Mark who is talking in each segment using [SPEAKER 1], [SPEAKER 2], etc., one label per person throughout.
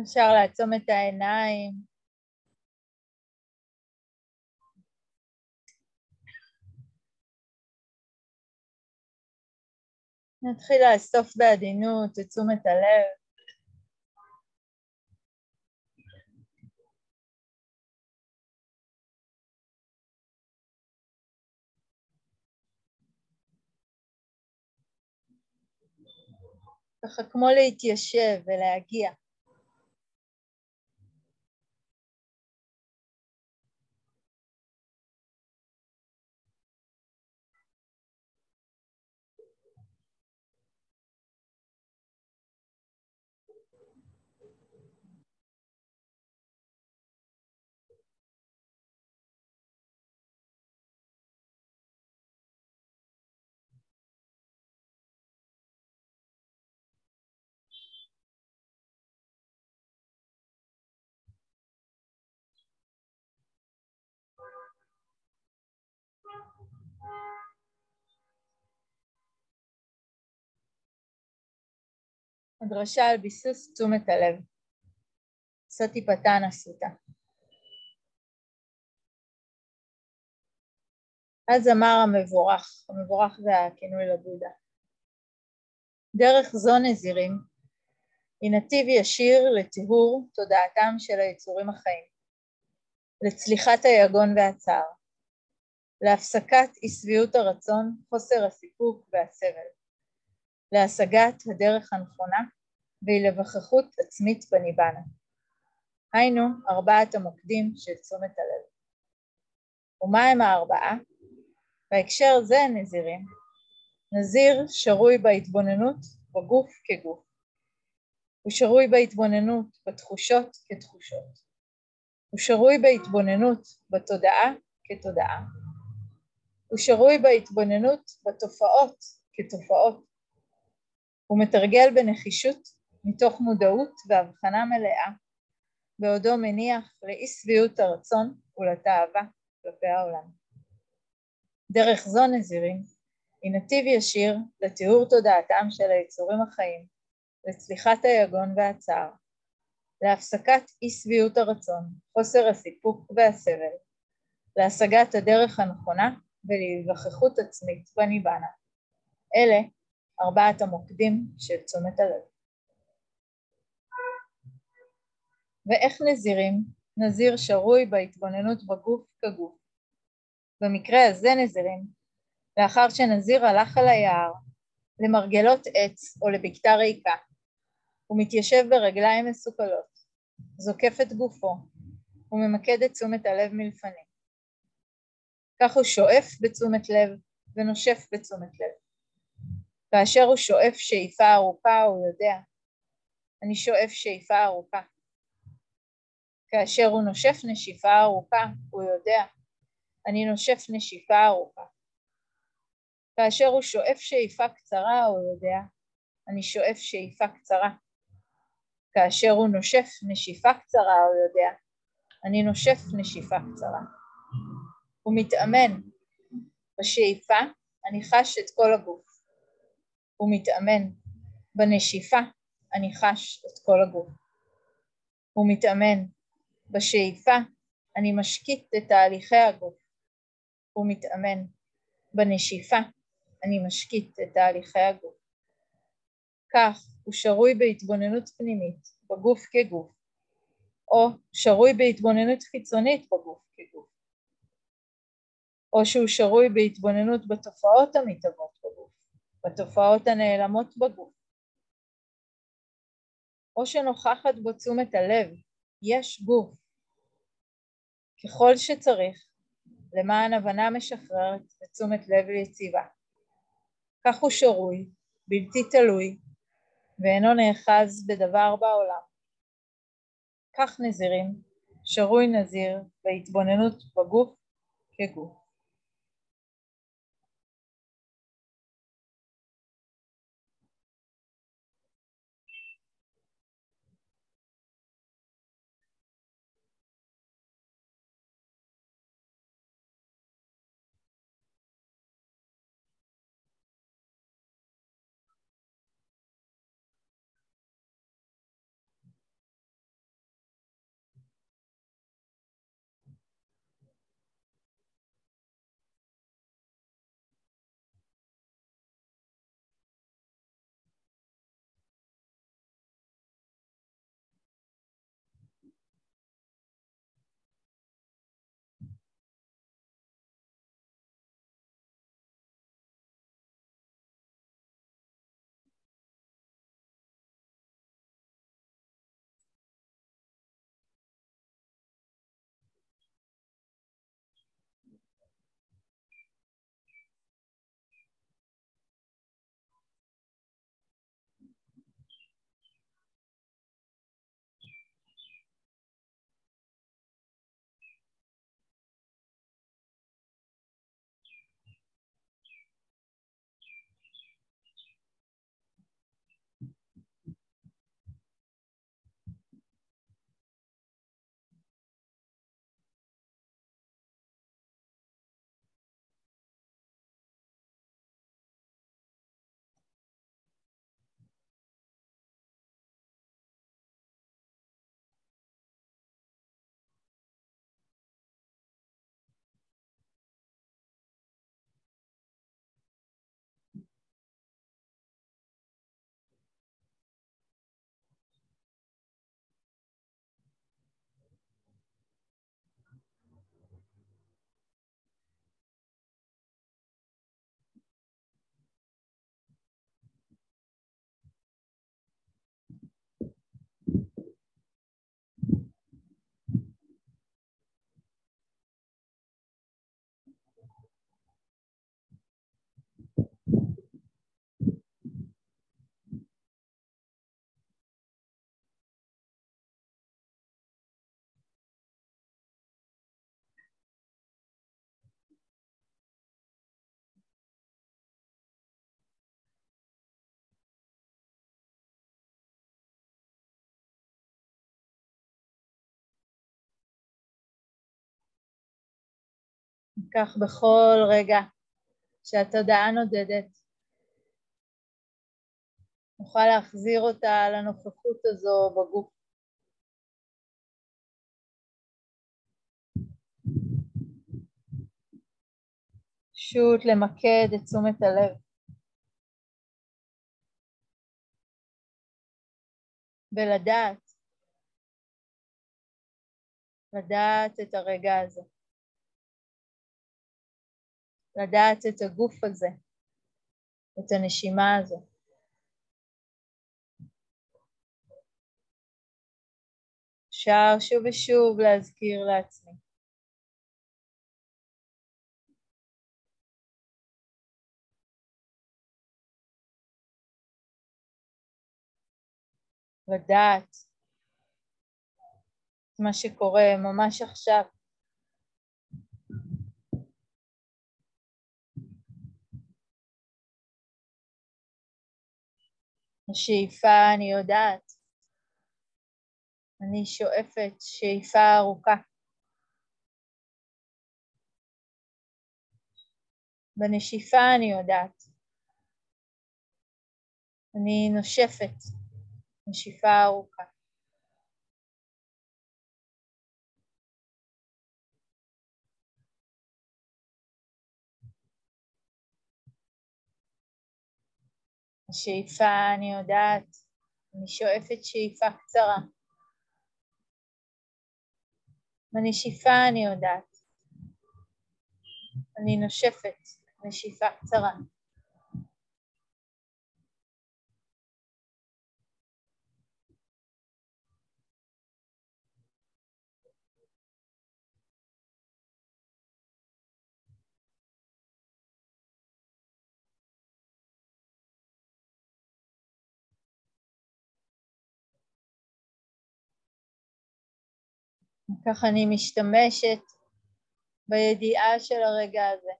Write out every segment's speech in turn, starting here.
[SPEAKER 1] אפשר לעצום את העיניים. נתחיל לאסוף בעדינות את תשומת הלב. ככה כמו להתיישב ולהגיע. הדרשה על ביסוס תשומת הלב. סוטי פתן אסותא. אז אמר המבורך, המבורך זה הכינוי לבודה. דרך זו נזירים היא נתיב ישיר לטיהור תודעתם של היצורים החיים, לצליחת היגון והצער, להפסקת אי שביעות הרצון, חוסר הסיפוק והסבל, להשגת הדרך הנכונה ולבכחות עצמית בניבנה. היינו ארבעת המוקדים של תשומת הלב. ומה הם הארבעה? בהקשר זה נזירים. נזיר שרוי בהתבוננות בגוף כגוף. הוא שרוי בהתבוננות בתחושות כתחושות. הוא שרוי בהתבוננות בתודעה כתודעה. הוא שרוי בהתבוננות בתופעות כתופעות. הוא מתרגל בנחישות מתוך מודעות והבחנה מלאה, בעודו מניח לאי שביעות הרצון ולתאווה כלפי העולם. דרך זו נזירים היא נתיב ישיר לתיאור תודעתם של היצורים החיים, לצליחת היגון והצער, להפסקת אי שביעות הרצון, חוסר הסיפוק והסבל, להשגת הדרך הנכונה ולהיווכחות עצמית בניבנה. אלה ארבעת המוקדים של תשומת הלב. ואיך נזירים? נזיר שרוי בהתבוננות בגוף כגוף. במקרה הזה נזירים, לאחר שנזיר הלך על היער, למרגלות עץ או לבקתה ריקה, הוא מתיישב ברגליים מסוכלות, זוקף את גופו וממקד את תשומת הלב מלפנים. כך הוא שואף בתשומת לב ונושף בתשומת לב. כאשר הוא שואף שאיפה ארוכה הוא יודע, אני שואף שאיפה ארוכה. כאשר הוא נושף נשיפה ארוכה הוא יודע, אני נושף נשיפה ארוכה. כאשר הוא שואף שאיפה קצרה הוא יודע, אני שואף שאיפה קצרה. כאשר הוא נושף נשיפה קצרה הוא יודע, אני נושף נשיפה קצרה. הוא מתאמן. בשאיפה אני חש את כל הגוף. הוא מתאמן. בנשיפה אני חש את כל הגוף. הוא מתאמן. בשאיפה אני משקיט את תהליכי הגוף. הוא מתאמן. בנשיפה אני משקיט את תהליכי הגוף. כך הוא שרוי בהתבוננות פנימית בגוף כגוף, או שרוי בהתבוננות חיצונית בגוף כגוף. או שהוא שרוי בהתבוננות בתופעות המתהוות בתופעות הנעלמות בגוף, או שנוכחת בו תשומת הלב, יש גוף, ככל שצריך, למען הבנה משחררת ותשומת לב יציבה. כך הוא שרוי, בלתי תלוי, ואינו נאחז בדבר בעולם. כך נזירים, שרוי נזיר בהתבוננות בגוף כגוף. כך בכל רגע שהתודעה נודדת, נוכל להחזיר אותה לנוכחות הזו בגוף. פשוט למקד את תשומת הלב. ולדעת, לדעת את הרגע הזה, לדעת את הגוף הזה, את הנשימה הזו. אפשר שוב ושוב להזכיר לעצמי. לדעת את מה שקורה ממש עכשיו. השאיפה אני יודעת, אני שואפת שאיפה ארוכה. בנשיפה אני יודעת, אני נושפת. נשיפה ארוכה. השאיפה, אני יודעת, אני שואפת שאיפה קצרה. בנשיפה אני יודעת. אני נושפת נשיפה קצרה. ככה אני משתמשת בידיעה של הרגע הזה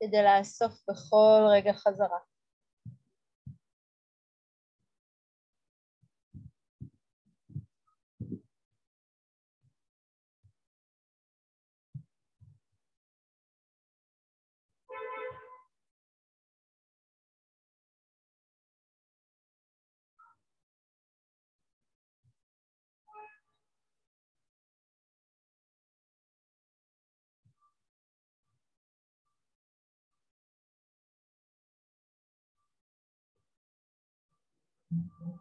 [SPEAKER 1] כדי לאסוף בכל רגע חזרה. Mm-hmm.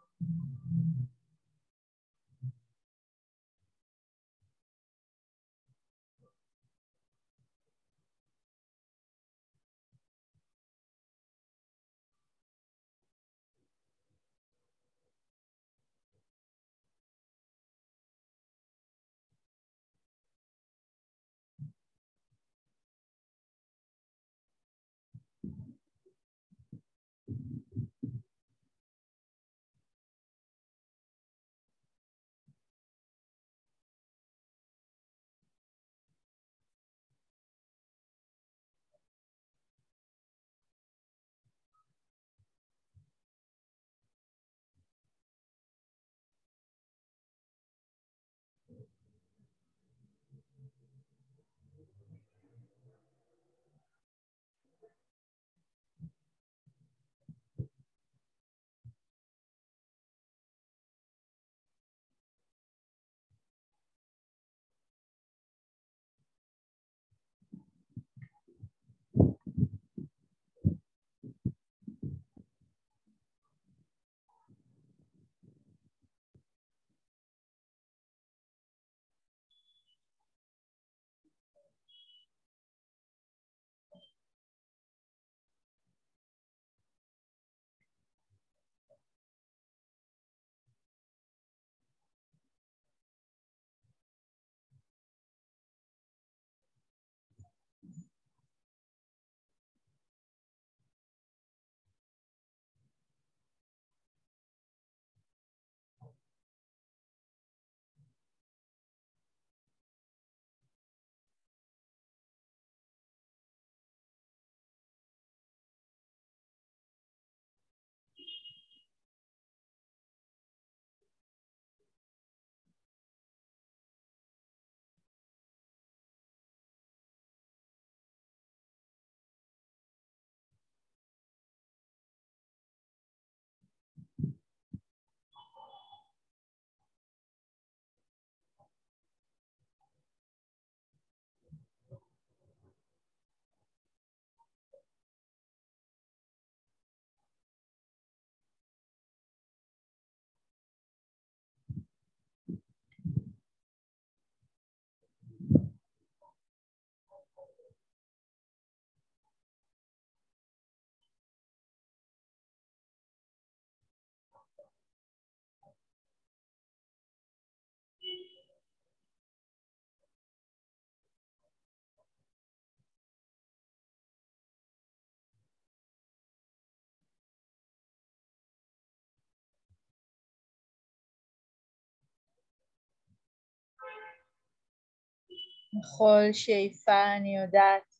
[SPEAKER 1] בכל שאיפה אני יודעת,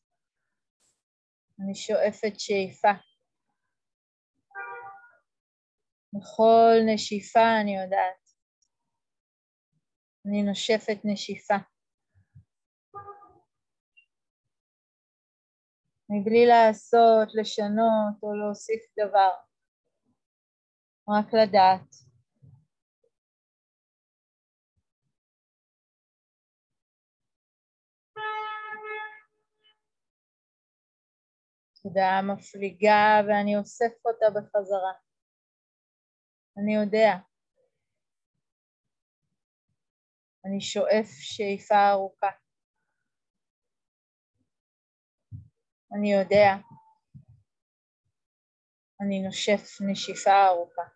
[SPEAKER 1] אני שואפת שאיפה. בכל נשיפה אני יודעת, אני נושפת נשיפה. מבלי לעשות, לשנות או להוסיף דבר, רק לדעת. תודעה מפליגה ואני אוסף אותה בחזרה. אני יודע. אני שואף שאיפה ארוכה. אני יודע. אני נושף נשיפה ארוכה.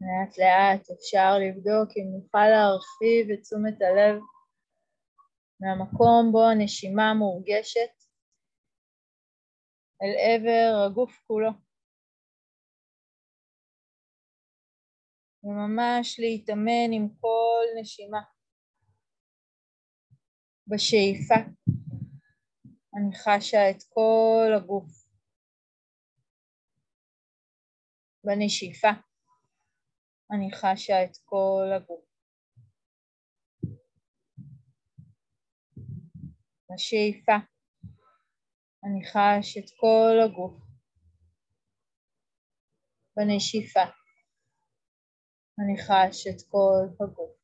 [SPEAKER 1] לאט לאט אפשר לבדוק אם נוכל להרחיב את תשומת הלב מהמקום בו הנשימה מורגשת אל עבר הגוף כולו. וממש להתאמן עם כל נשימה. בשאיפה אני חשה את כל הגוף. בנשיפה אני חשה את כל הגוף. בשאיפה אני חש את כל הגוף. בנשיפה אני חש את כל הגוף.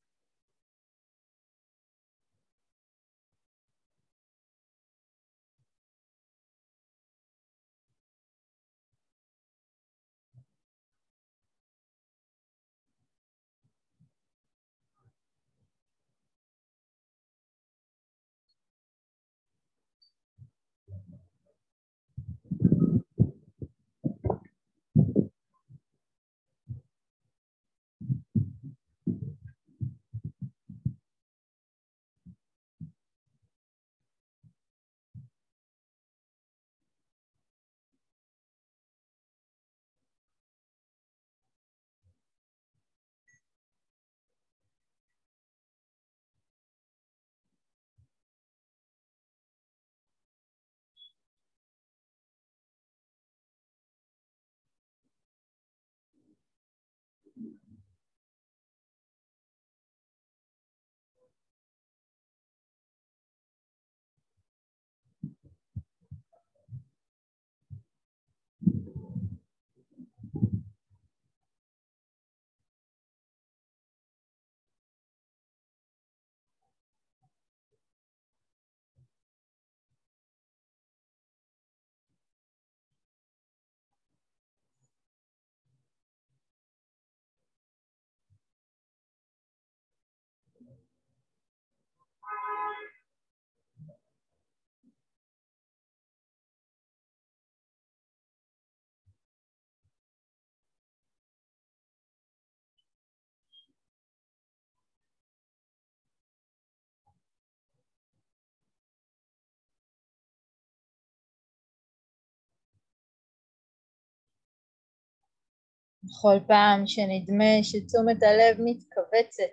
[SPEAKER 1] בכל פעם שנדמה שתשומת הלב מתכווצת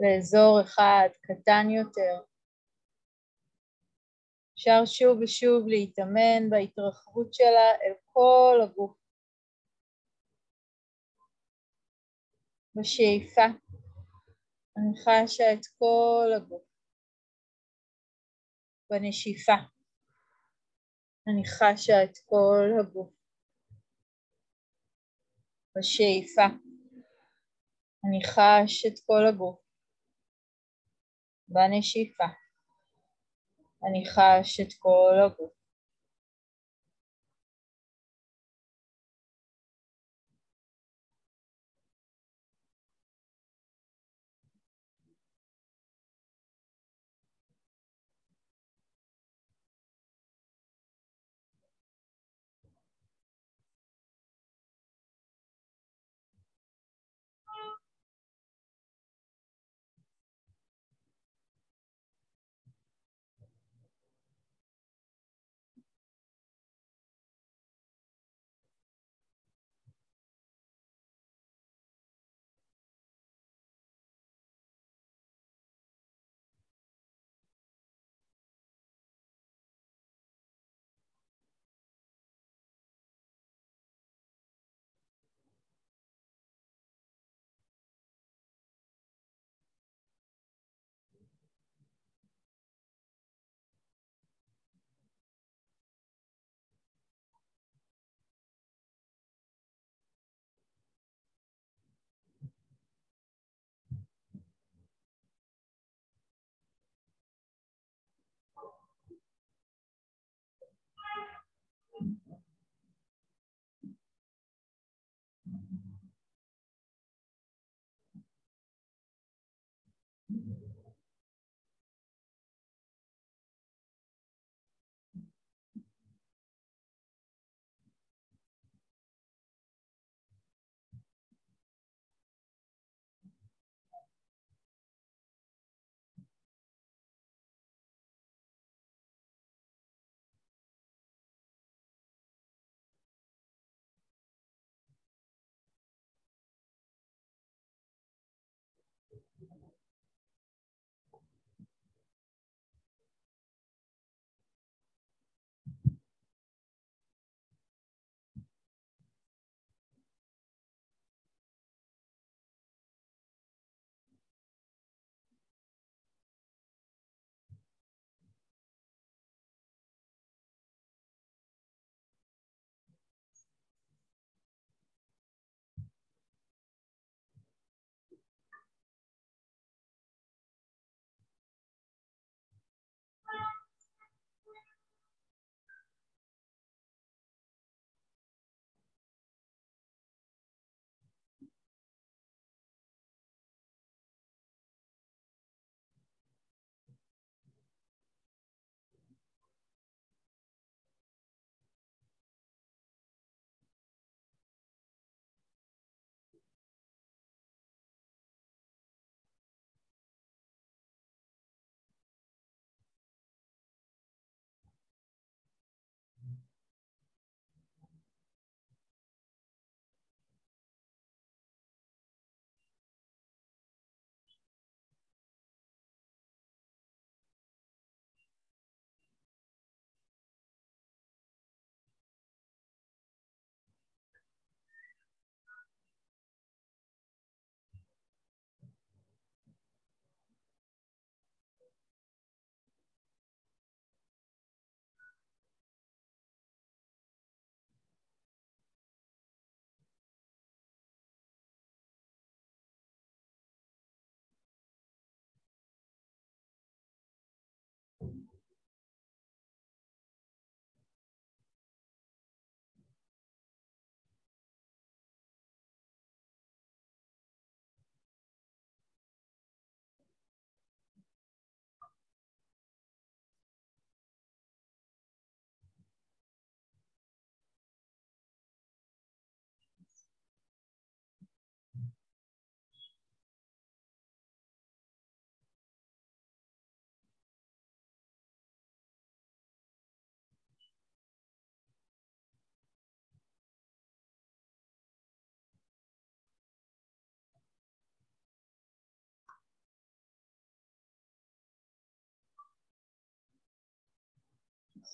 [SPEAKER 1] לאזור אחד קטן יותר, אפשר שוב ושוב להתאמן בהתרחבות שלה אל כל הגוף. בשאיפה אני חשה את כל הגוף. בנשיפה אני חשה את כל הגוף. בשאיפה. אני חש את כל הגוף. בנשיפה. אני חש את כל הגוף.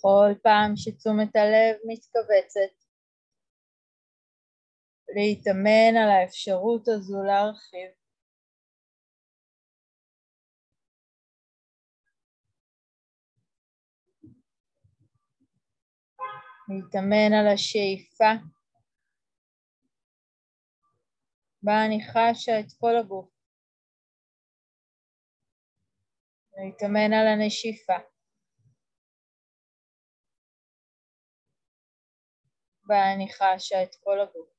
[SPEAKER 1] כל פעם שתשומת הלב מתכווצת, להתאמן על האפשרות הזו להרחיב. להתאמן על השאיפה בה אני חשה את כל הגוף. להתאמן על הנשיפה. בה אני חשה את כל הגוף.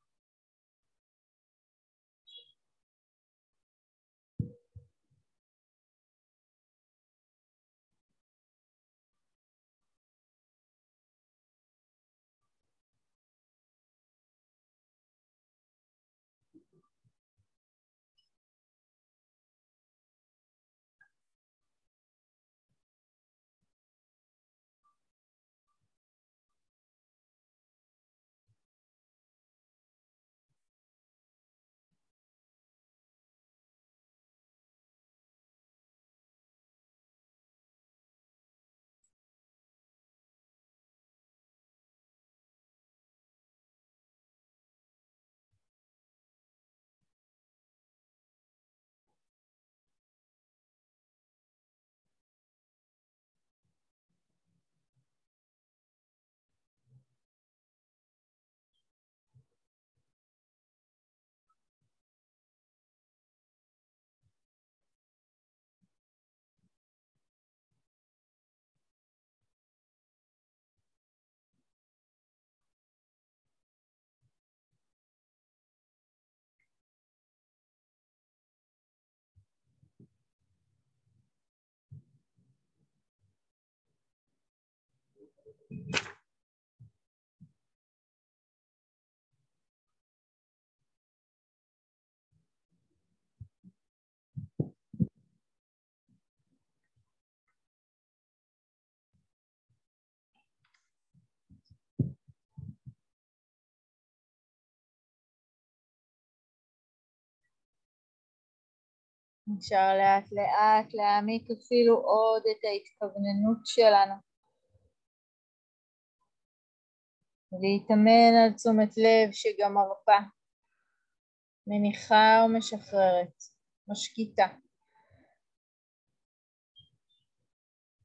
[SPEAKER 1] אפשר לאט לאט להעמיק אפילו עוד את ההתכווננות שלנו. להתאמן על תשומת לב שגם מרפה, מניחה ומשחררת, משקיטה.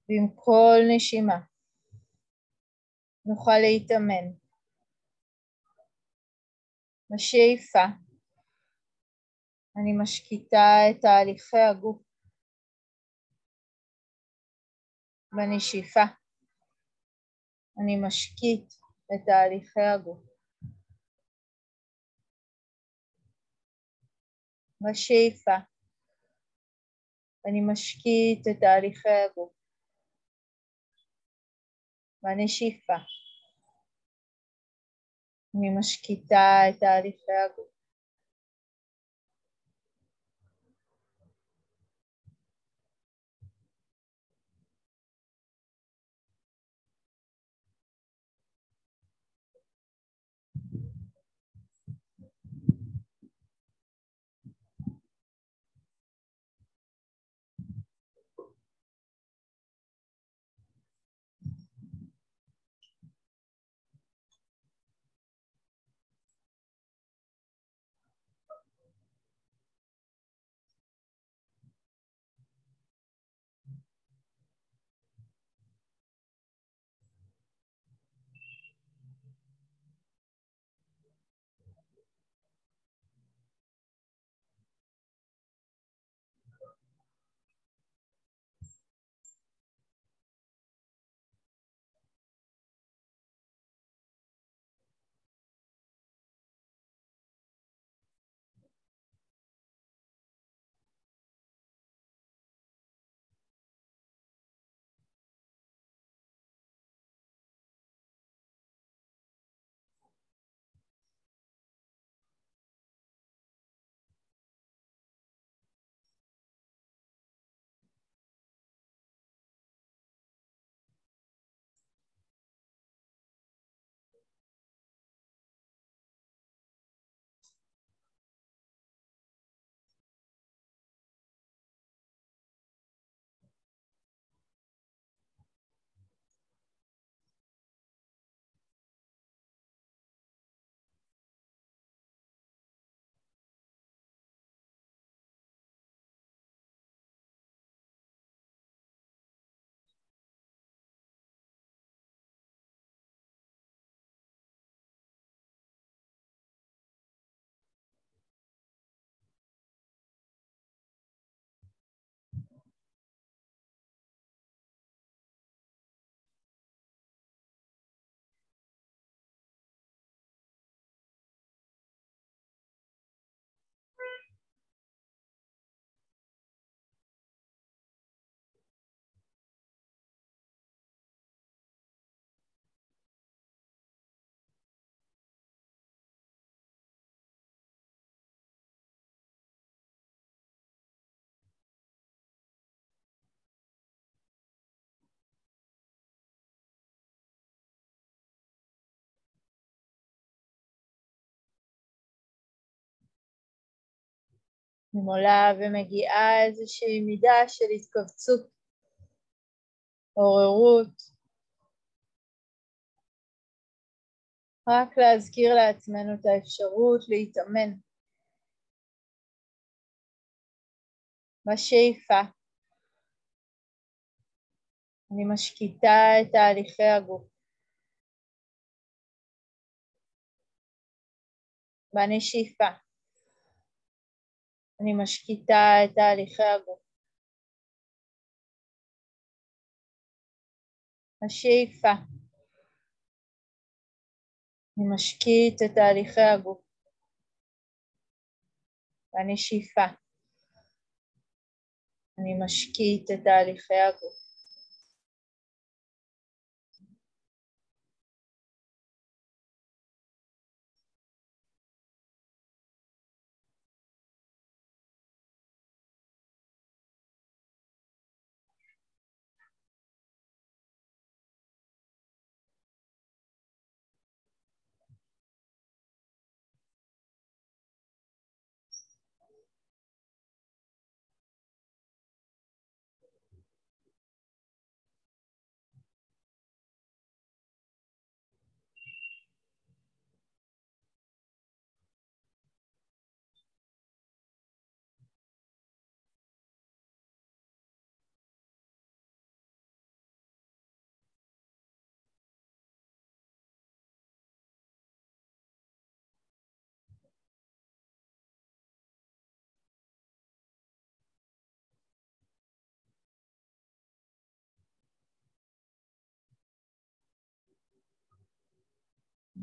[SPEAKER 1] ועם כל נשימה נוכל להתאמן. בשאיפה אני משקיטה את תהליכי הגוף. בנשיפה אני משקיט את תהליכי הגוף. בשאיפה אני משקיט את תהליכי הגוף. בנשיפה אני משקיטה את תהליכי הגוף. אם עולה ומגיעה איזושהי מידה של התכווצות, עוררות. רק להזכיר לעצמנו את האפשרות להתאמן בשאיפה. אני משקיטה את תהליכי הגוף. בנשיפה. אני משקיטה את תהליכי הגוף. השאיפה. אני משקיט את תהליכי הגוף. בנשיפה. אני משקיט את תהליכי הגוף.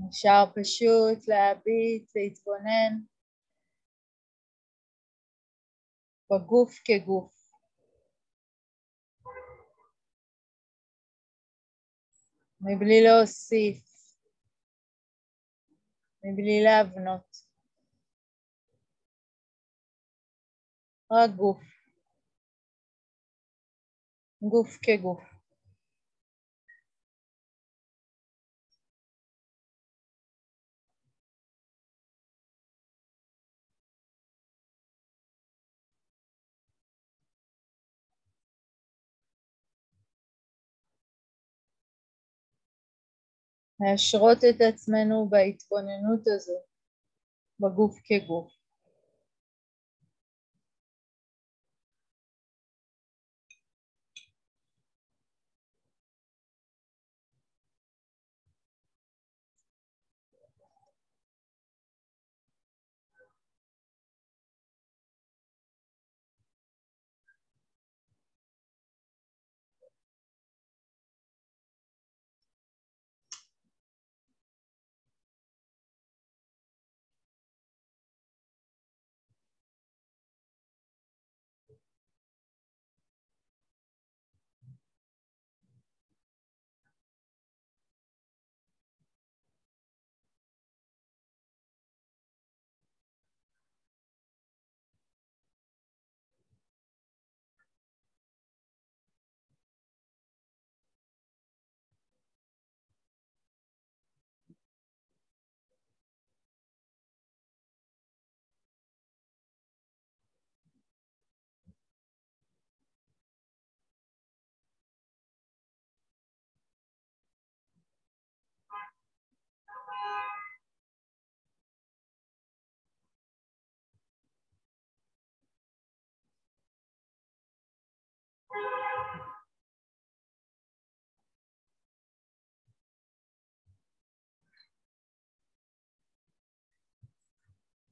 [SPEAKER 1] אפשר פשוט להביט, להתבונן בגוף כגוף. מבלי להוסיף, מבלי להבנות. רק גוף. גוף כגוף. להשרות את עצמנו בהתבוננות הזו בגוף כגוף.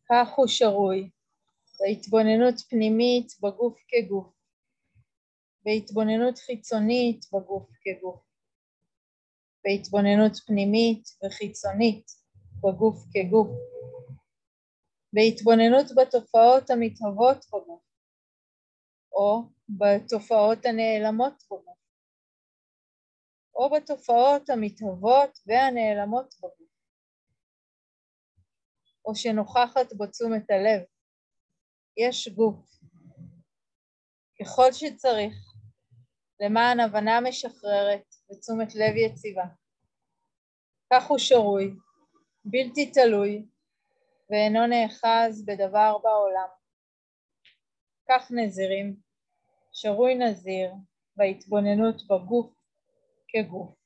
[SPEAKER 1] כך הוא שרוי, בהתבוננות פנימית בגוף כגוף, בהתבוננות חיצונית בגוף כגוף, בהתבוננות פנימית וחיצונית בגוף כגוף, בהתבוננות בתופעות המתהוות בגוף, או בתופעות הנעלמות בגוף, או בתופעות המתהוות והנעלמות בגוף. או שנוכחת בו תשומת הלב. יש גוף. ככל שצריך, למען הבנה משחררת ותשומת לב יציבה. כך הוא שרוי, בלתי תלוי, ואינו נאחז בדבר בעולם. כך נזירים, שרוי נזיר בהתבוננות בגוף כגוף.